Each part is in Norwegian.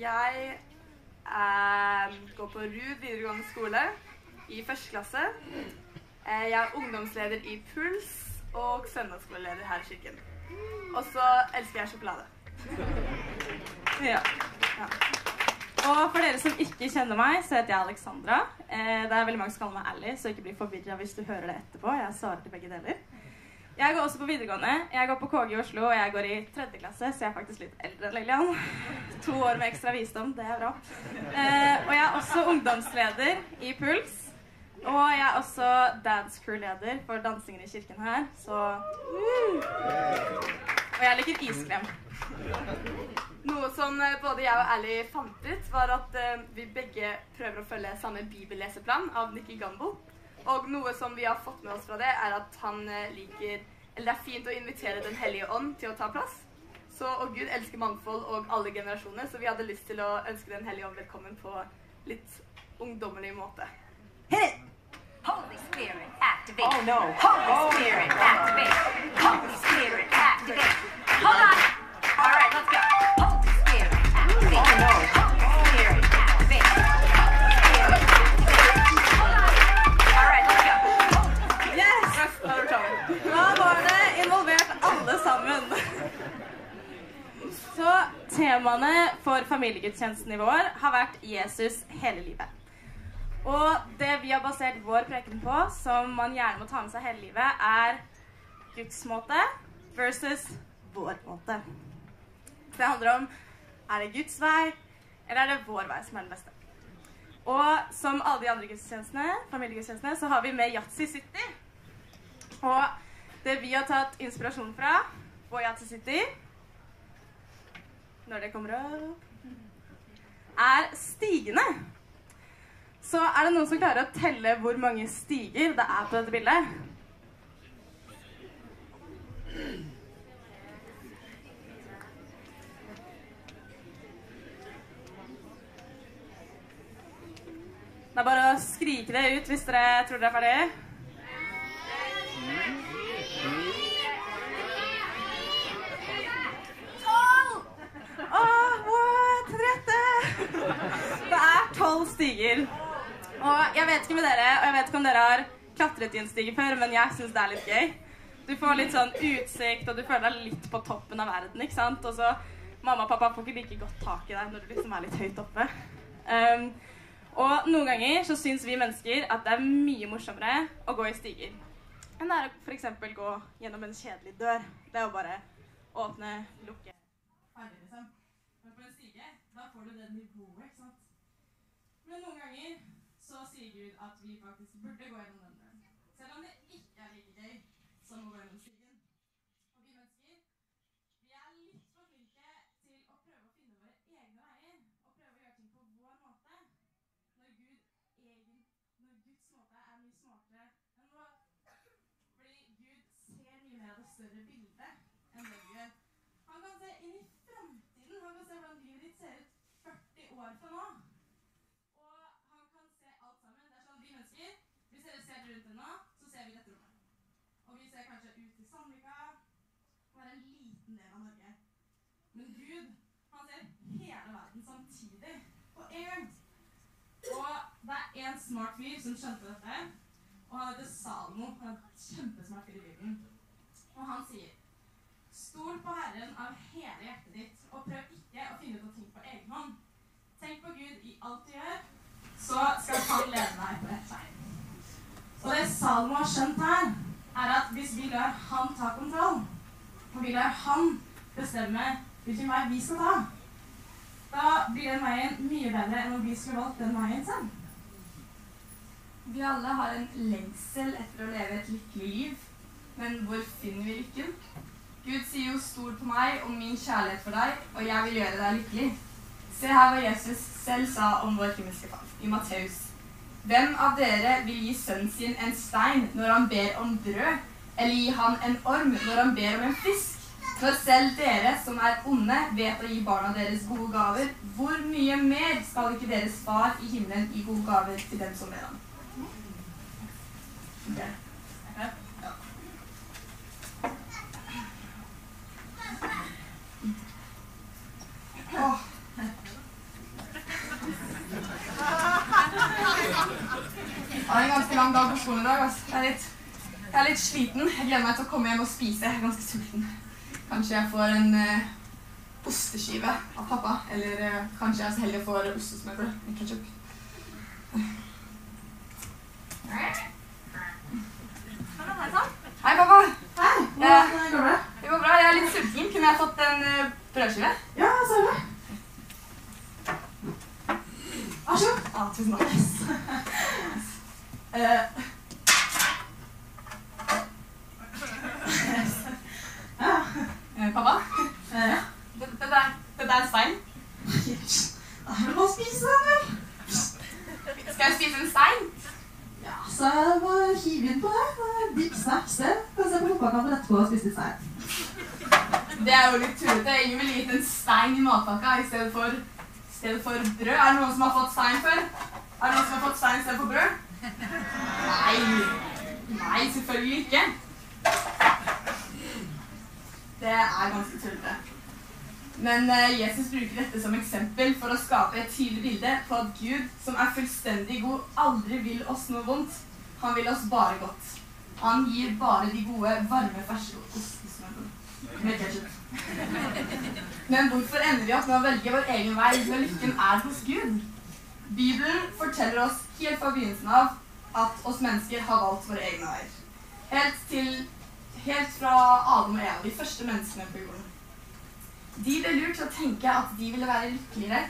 Jeg eh, går på Rud videregående skole i første klasse. Eh, jeg er ungdomsleder i Puls og søndagsskoleleder her i kirken. Og så elsker jeg sjokolade. Ja. Og for dere som ikke kjenner meg, så heter jeg Alexandra. Eh, det er veldig mange som kaller meg Ally, så ikke bli forvirra hvis du hører det etterpå. Jeg svarer til begge deler. Jeg går også på videregående. Jeg går på KG i Oslo, og jeg går i tredje klasse, så jeg er faktisk litt eldre enn Lillian. To år med ekstra visdom, det er bra. Eh, og jeg er også ungdomsleder i Puls. Og jeg er også dance crew-leder for dansingen i kirken her, så Og jeg liker iskrem. Noe som eh, både jeg og Ally fant ut, var at eh, vi begge prøver å følge samme bibelleseplan av Nikki Gambo. Og noe som vi har fått med oss fra det, er at han eh, liker Eller det er fint å invitere Den hellige ånd til å ta plass. Så, og Gud elsker mangfold og alle generasjoner, så vi hadde lyst til å ønske Den hellige ånd velkommen på litt ungdommelig måte. Holy Spirit, activate. Oh, no. Holy Spirit, activate. Holy Spirit, activate. Hold on. All right, let's go. Holy Spirit, activate. Oh, no. Temaene for familiegudstjenesten i vår har vært Jesus hele livet. Og det vi har basert vår preken på, som man gjerne må ta med seg hele livet, er Guds måte versus vår måte. Det handler om er det Guds vei, eller er det vår vei som er den beste. Og som alle de andre gudstjenestene, familiegudstjenestene, så har vi med Yatzy City. Og det vi har tatt inspirasjon fra på Yatzy City Når det kommer opp Er stigene. Så er det noen som klarer å telle hvor mange stiger det er på dette bildet? Det er bare å skrike det ut hvis dere tror dere er ferdige. Det er tolv stiger. Og jeg vet ikke med dere, og jeg vet ikke om dere har klatret i en stige før, men jeg syns det er litt gøy. Du får litt sånn utsikt, og du føler deg litt på toppen av verden, ikke sant? Og så mamma og pappa får ikke like godt tak i deg når du liksom er litt høyt oppe. Um, og noen ganger så syns vi mennesker at det er mye morsommere å gå i stiger enn det er å f.eks. gå gjennom en kjedelig dør. Det er jo bare åpne, lukke Ferdig, liksom. Men på en stige, da får du det nivået, ikke sant. Men noen ganger så sier Gud at vi faktisk burde gå gjennom den døren. Selv om det ikke er like gøy som å gå gjennom stigen. Og vi mennesker, vi er litt for flinke til å prøve å finne våre egne veier. Og prøve å gjøre ting på vår måte. Når Gud egen, når Guds måte er mye smartere enn vår. Fordi Gud ser mye mer av det større bildet enn det vi gjør. Han kan se inn i framtiden. Han kan se hvordan livet ditt ser ut 40 år fra nå. Og han kan se alt sammen. Det er sånn vi mennesker Hvis dere ser rundt dere nå, så ser vi dette rommet. Og vi ser kanskje ut til Sandvika. Bare en liten del av Norge. Men Gud, han ser hele verden samtidig. På en gang. Og det er en smart fyr som skjønte dette. Og han heter Salmo. Han er kjempesmart i Bibelen. Og han sier Stol på Herren av hele hjertet ditt, og prøv ikke å finne ut av ting på egen hånd. Tenk på Gud i alt du gjør, så skal han lede deg på rett vei. Og det Salmo har skjønt her, er at hvis vi lar han ta kontroll, og vil lar han bestemme hvilken vei vi skal ta, da blir den veien mye bedre enn om vi skulle valgt den veien selv. Vi alle har en lengsel etter å leve et lykkelig liv. Men hvor finner vi lykken? Gud sier jo 'stol på meg og min kjærlighet for deg, og jeg vil gjøre deg lykkelig'. Se her hva Jesus selv sa om vår himmelske far i Matteus. Hvem av dere vil gi sønnen sin en stein når han ber om brød, eller gi han en orm når han ber om en fisk? Når selv dere som er onde, vet å gi barna deres gode gaver, hvor mye mer skal ikke deres far i himmelen gi gode gaver til dem som ber ham? Okay. Oh. Det er en ganske lang dag på skolen i dag. Altså. Det er litt jeg er litt sliten. Jeg gleder meg til å komme hjem og spise. Jeg er ganske sulten. Kanskje jeg får en uh, osteskive av pappa. Eller uh, kanskje jeg så heldig å få ostesmørbrød med ketsjup. Hei, pappa. Hei, hvordan går det? Det går bra. Jeg er litt sulten. Kunne jeg fått en uh, brødskive? Ja, så det. Vær så god. Ja, tusen takk. Eh, Ja. Eh, pappa, Dette det, det, det er stein. Da er det bare å spise den, vel? Skal jeg spise en stein? Ja, så er det bare å hive inn på det. Dipp snacks, det. Kan se på fotballkampen etterpå og spise litt stein. Det er jo litt tullete. Ingen ville gitt en stein i matpakka i stedet for, i stedet for brød. Er det noen som har fått stein før? Er det noen som har fått stein i stedet for brød? Nei. Nei, selvfølgelig ikke. Det er ganske tullete. Men eh, Jesus bruker dette som eksempel for å skape et tydelig bilde på at Gud, som er fullstendig god, aldri vil oss noe vondt. Han vil oss bare godt. Han gir bare de gode, varme, ferske ostesmørbrødene. Men hvorfor ender vi opp med å velge vår egen vei når lykken er hos Gud? Bibelen forteller oss helt fra begynnelsen av at oss mennesker har valgt våre egne veier. Helt, til, helt fra Adam og Eva, de første menneskene på jorden. De ble lurt til å tenke at de ville være lykkeligere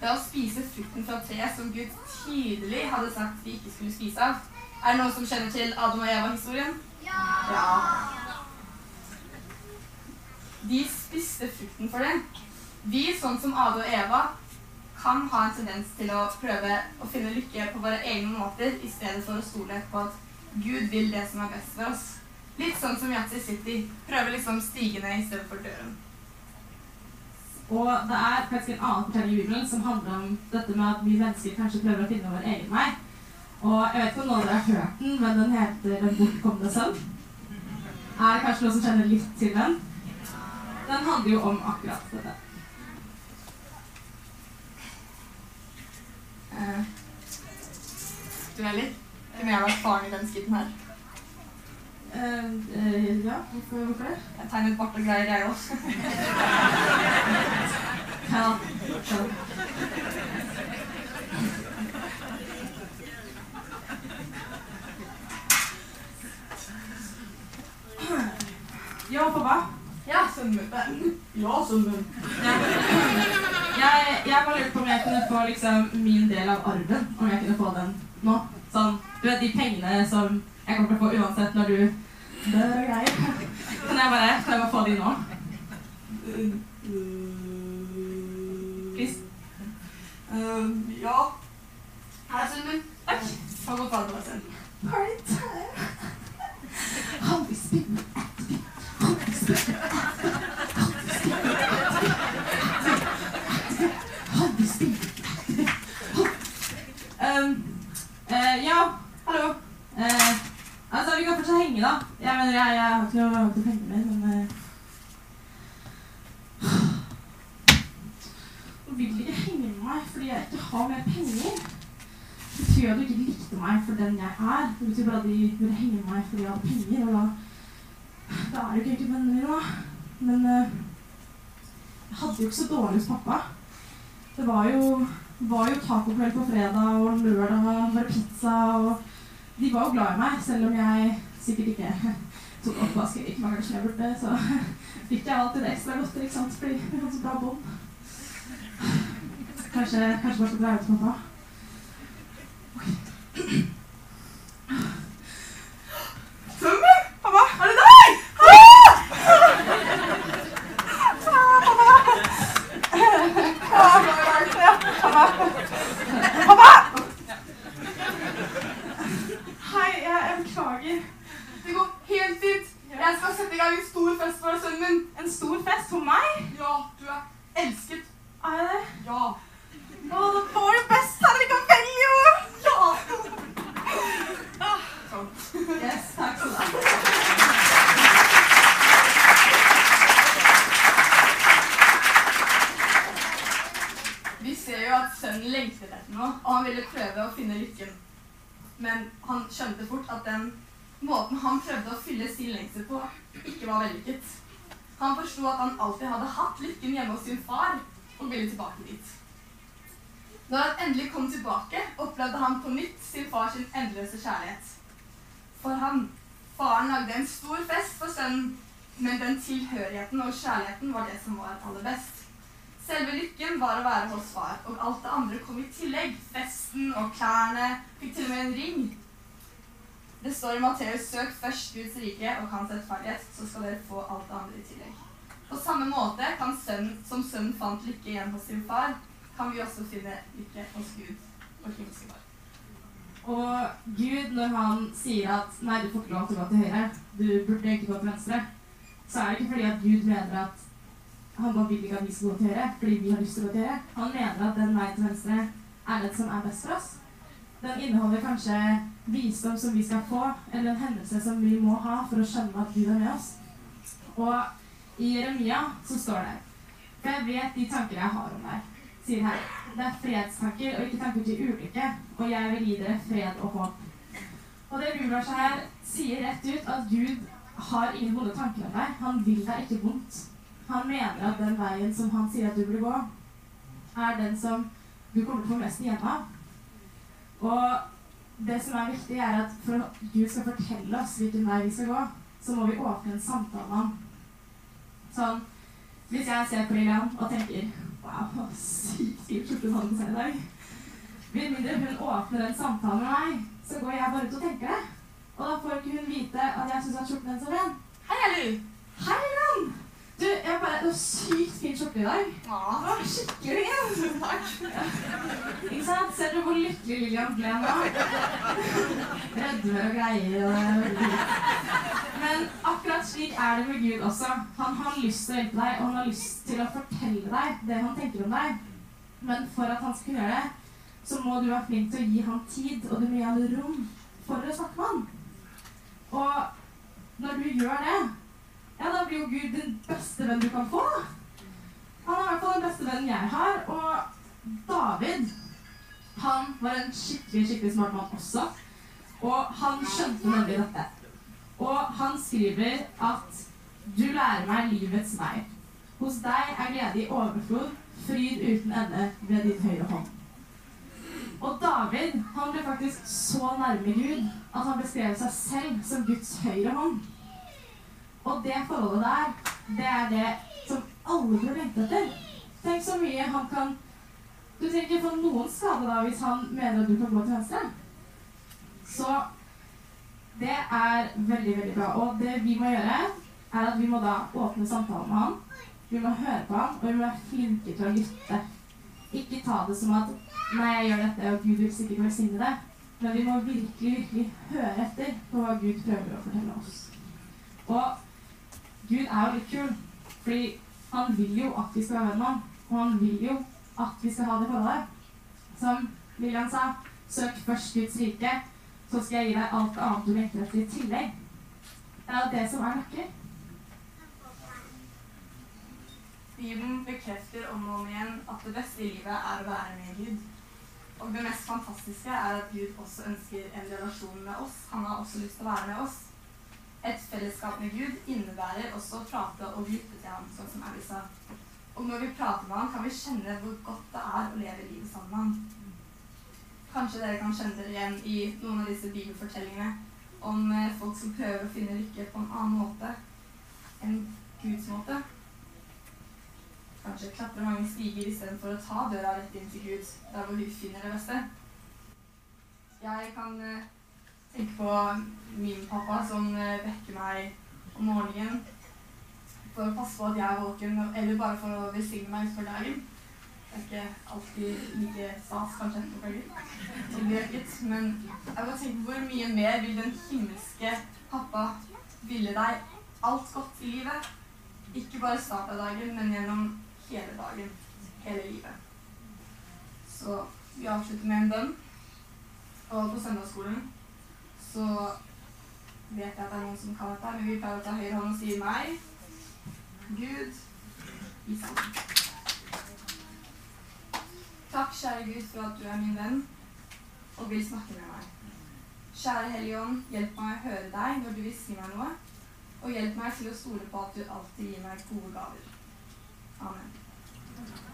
ved å spise frukten fra treet som Gud tydelig hadde sagt de ikke skulle spise av. Er det noen som kjenner til Adam og Eva-historien? Ja. De spiste frukten for det. Vi, sånn som Ade og Eva, kan ha en tendens til å prøve å finne lykke på våre egne måter i stedet for å stole på at Gud vil det som er best for oss. Litt sånn som Yatzy City. Prøver liksom stigene i stedet for døren. Og det er faktisk en annen fortelling i Bibelen som handler om dette med at vi mennesker kanskje prøver å finne vår egen vei. Og jeg vet ikke om noen av dere har hørt den, men den heter Den bortkomne sønn. Er det kanskje noen som kjenner litt til den? Den handler jo om akkurat dette. Du du litt Kunne jeg vært faren i den skitten her? Eh, eh, ja, hvorfor, hvorfor det? Jeg tegnet bart og greier, jeg òg. Ja, ja. Ja, pappa. Ja, sønnen min. Ja, sønnen min. Jeg, jeg bare lurte på om jeg kunne få liksom min del av arven. Om jeg kunne få den nå. Sånn, du vet de pengene som jeg kommer til å få uansett når du dør og greier. Kan jeg bare, kan jeg bare få de nå? Please. Uh, ja. Her er min. Takk. Ta godt vare på deg selv. How we spin. How we. Um, uh, ja, vi kan fortsatt henge, da. Jeg mener, jeg, jeg har ikke noe, noe penger mer, men eh, Nå vil de ikke henge med meg fordi jeg ikke har mer penger. Det betyr at du ikke likte meg for den jeg er. Det betyr bare at de ville henge med meg fordi jeg hadde penger. Og da, da er jo ikke egentlig vennene mine, da. Men eh, jeg hadde jo ikke så dårlig hos pappa. Det var jo, var jo tacokveld på fredag, og lørdag var det pizza. Og de var glad i meg, selv om jeg sikkert ikke tok oppvasken like mange ganger som jeg burde. Så fikk jeg alltid det ekstra godt, ikke sant, fordi vi hadde så bra bånd. Kanskje, kanskje bare skal dreie ut til pappa. Sønnen min! Pappa, er det deg? Hei, jeg, jeg beklager. Det går helt fint. Jeg skal sette i gang en stor fest for sønnen min. En stor fest for meg? Ja, du er elsket. Er jeg det? Ja. Å, det var jo best her i Campello! Ja! Sånn. Yes, takk skal du ha. Vi ser jo at sønnen lengter etter noe, og han ville prøve å finne lykken. men han skjønte fort at den måten han å fylle sin lengsel på, ikke var vellykket. Han forsto at han alltid hadde hatt lykken hjemme hos sin far, og ville tilbake dit. Når han endelig kom tilbake, opplevde han på nytt sin fars endeløse kjærlighet. For han, faren lagde en stor fest for sønnen, men den tilhørigheten og kjærligheten var det som var aller best. Selve lykken var å være hos far, og alt det andre kom i tillegg. Festen og klærne, fikk til og med en ring. Det står i Matteus søk først Guds rike og hans rettferdighet, så skal dere få alt det andre i tillegg. På samme måte sønnen, som sønnen fant lykke igjen hos sin far, kan vi også finne lykke hos Gud og himmelske far. Og Gud, når han sier at nei, du får ikke lov til å gå til høyre, du burde ikke gå til venstre, så er det ikke fordi at Gud mener at han bare vil ikke at vi skal gå til høyre, fordi vi har lyst til å gå til høyre. Han mener at den veien til venstre er den som er best for oss. Den inneholder kanskje visdom som vi skal få, eller en hendelse som vi må ha for å skjønne at Gud er med oss. Og i Jeremia så står det For jeg vet de tanker jeg har om deg, sier her. Det er fredstanker og ikke tanker til ulykke, og jeg vil gi dere fred og håp. Og det bibelverset her sier rett ut at Gud har ingen vonde tanker om deg. Han vil deg ikke vondt. Han mener at den veien som han sier at du burde gå, er den som du kommer til å få mest igjen av. Og det som er viktig, er at for at Gud skal fortelle oss hvilken vei vi skal gå, så må vi åpne en samtale med ham. Sånn, hvis jeg ser på Lillian og tenker Wow, sykt fin skjorte han har i dag. Med mindre hun åpner en samtale med meg, så går jeg bare ut og tenker det. Og da får ikke hun vite at jeg syns skjorten er så pen. Hei, Ellu! Hei, Lillian! Du, jeg bare, Du har sykt fin skjorte i dag. Ja, skikkelig fin. takk. Ikke sant? Ser du hvor lykkelig Lillian ble nå? Rødmer og greier er. Men akkurat slik er det med Gud også. Han har lyst til å hjelpe deg, og han har lyst til å fortelle deg det han tenker om deg. Men for at han skal gjøre det, så må du være flink til å gi ham tid, og du må gi ham rom for å snakke med ham. Og når du gjør det, ja, da blir jo Gud den beste vennen du kan få. Han er i hvert fall den beste vennen jeg har, og David han var en skikkelig skikkelig smart mann også, og han skjønte nemlig dette. Og han skriver at du lærer meg livets vei. Hos deg er glede i overflod, fryd uten ende ved din høyre hånd. Og David han ble faktisk så nærme Gud at han beskrev seg selv som Guds høyre hånd. Og det forholdet der, det er det som alle bør lengte etter. Tenk så mye han kan Du trenger ikke få noen skade da hvis han mener at du kan gå til venstre. Så det er veldig, veldig bra. Og det vi må gjøre, er at vi må da åpne samtalen med han. Vi må høre på han, og vi må være flinke til å lytte. Ikke ta det som at Nei, jeg gjør dette, og Gud vil sikkert velsigne det. Men vi må virkelig, virkelig høre etter på hva Gud prøver å fortelle oss. Og Gud er jo litt kul, fordi han vil jo at vi skal være venn med ham. Og han vil jo at vi skal ha det forholdet. Som William sa, søk først Guds rike, så skal jeg gi deg alt annet du lengter etter i tillegg. Det er det som er nøkkelen. Bibelen bekrefter om og om igjen at det beste i livet er å være med Gud. Og det mest fantastiske er at Gud også ønsker en relasjon med oss. Han har også lyst til å være med oss. Et fellesskap med Gud innebærer også å prate og lytte til ham, sånn som Abby sa. Og når vi prater med ham, kan vi kjenne hvor godt det er å leve livet sammen med ham. Kanskje dere kan kjenne dere igjen i noen av disse bibelfortellingene om eh, folk som prøver å finne lykke på en annen måte enn Guds måte. Kanskje klatre mange stiger istedenfor å ta døra rett inn til Gud, der hvor vi finner det beste. Jeg kan eh, tenke på min pappa som eh, vekker meg om morgenen for å passe på at jeg er våken, eller bare for å velsigne meg utfor dagen. Det er ikke alltid like stas, kanskje, på kvelden, som blir vekket. Men jeg bare tenker hvor mye mer vil den himmelske pappa ville deg alt godt i livet? Ikke bare starten av dagen, men gjennom hele dagen, hele livet. Så vi avslutter med en bønn. Og på søndagsskolen så vet jeg at det er noen som kan dette, men vi pleier å ta høyre hånd og si meg. Gud, i sammen. Takk, kjære Gud, for at du er min venn og vil snakke med meg. Kjære Hellige Ånd, hjelp meg å høre deg når du si meg noe, og hjelp meg til å stole på at du alltid gir meg gode gaver. Amen.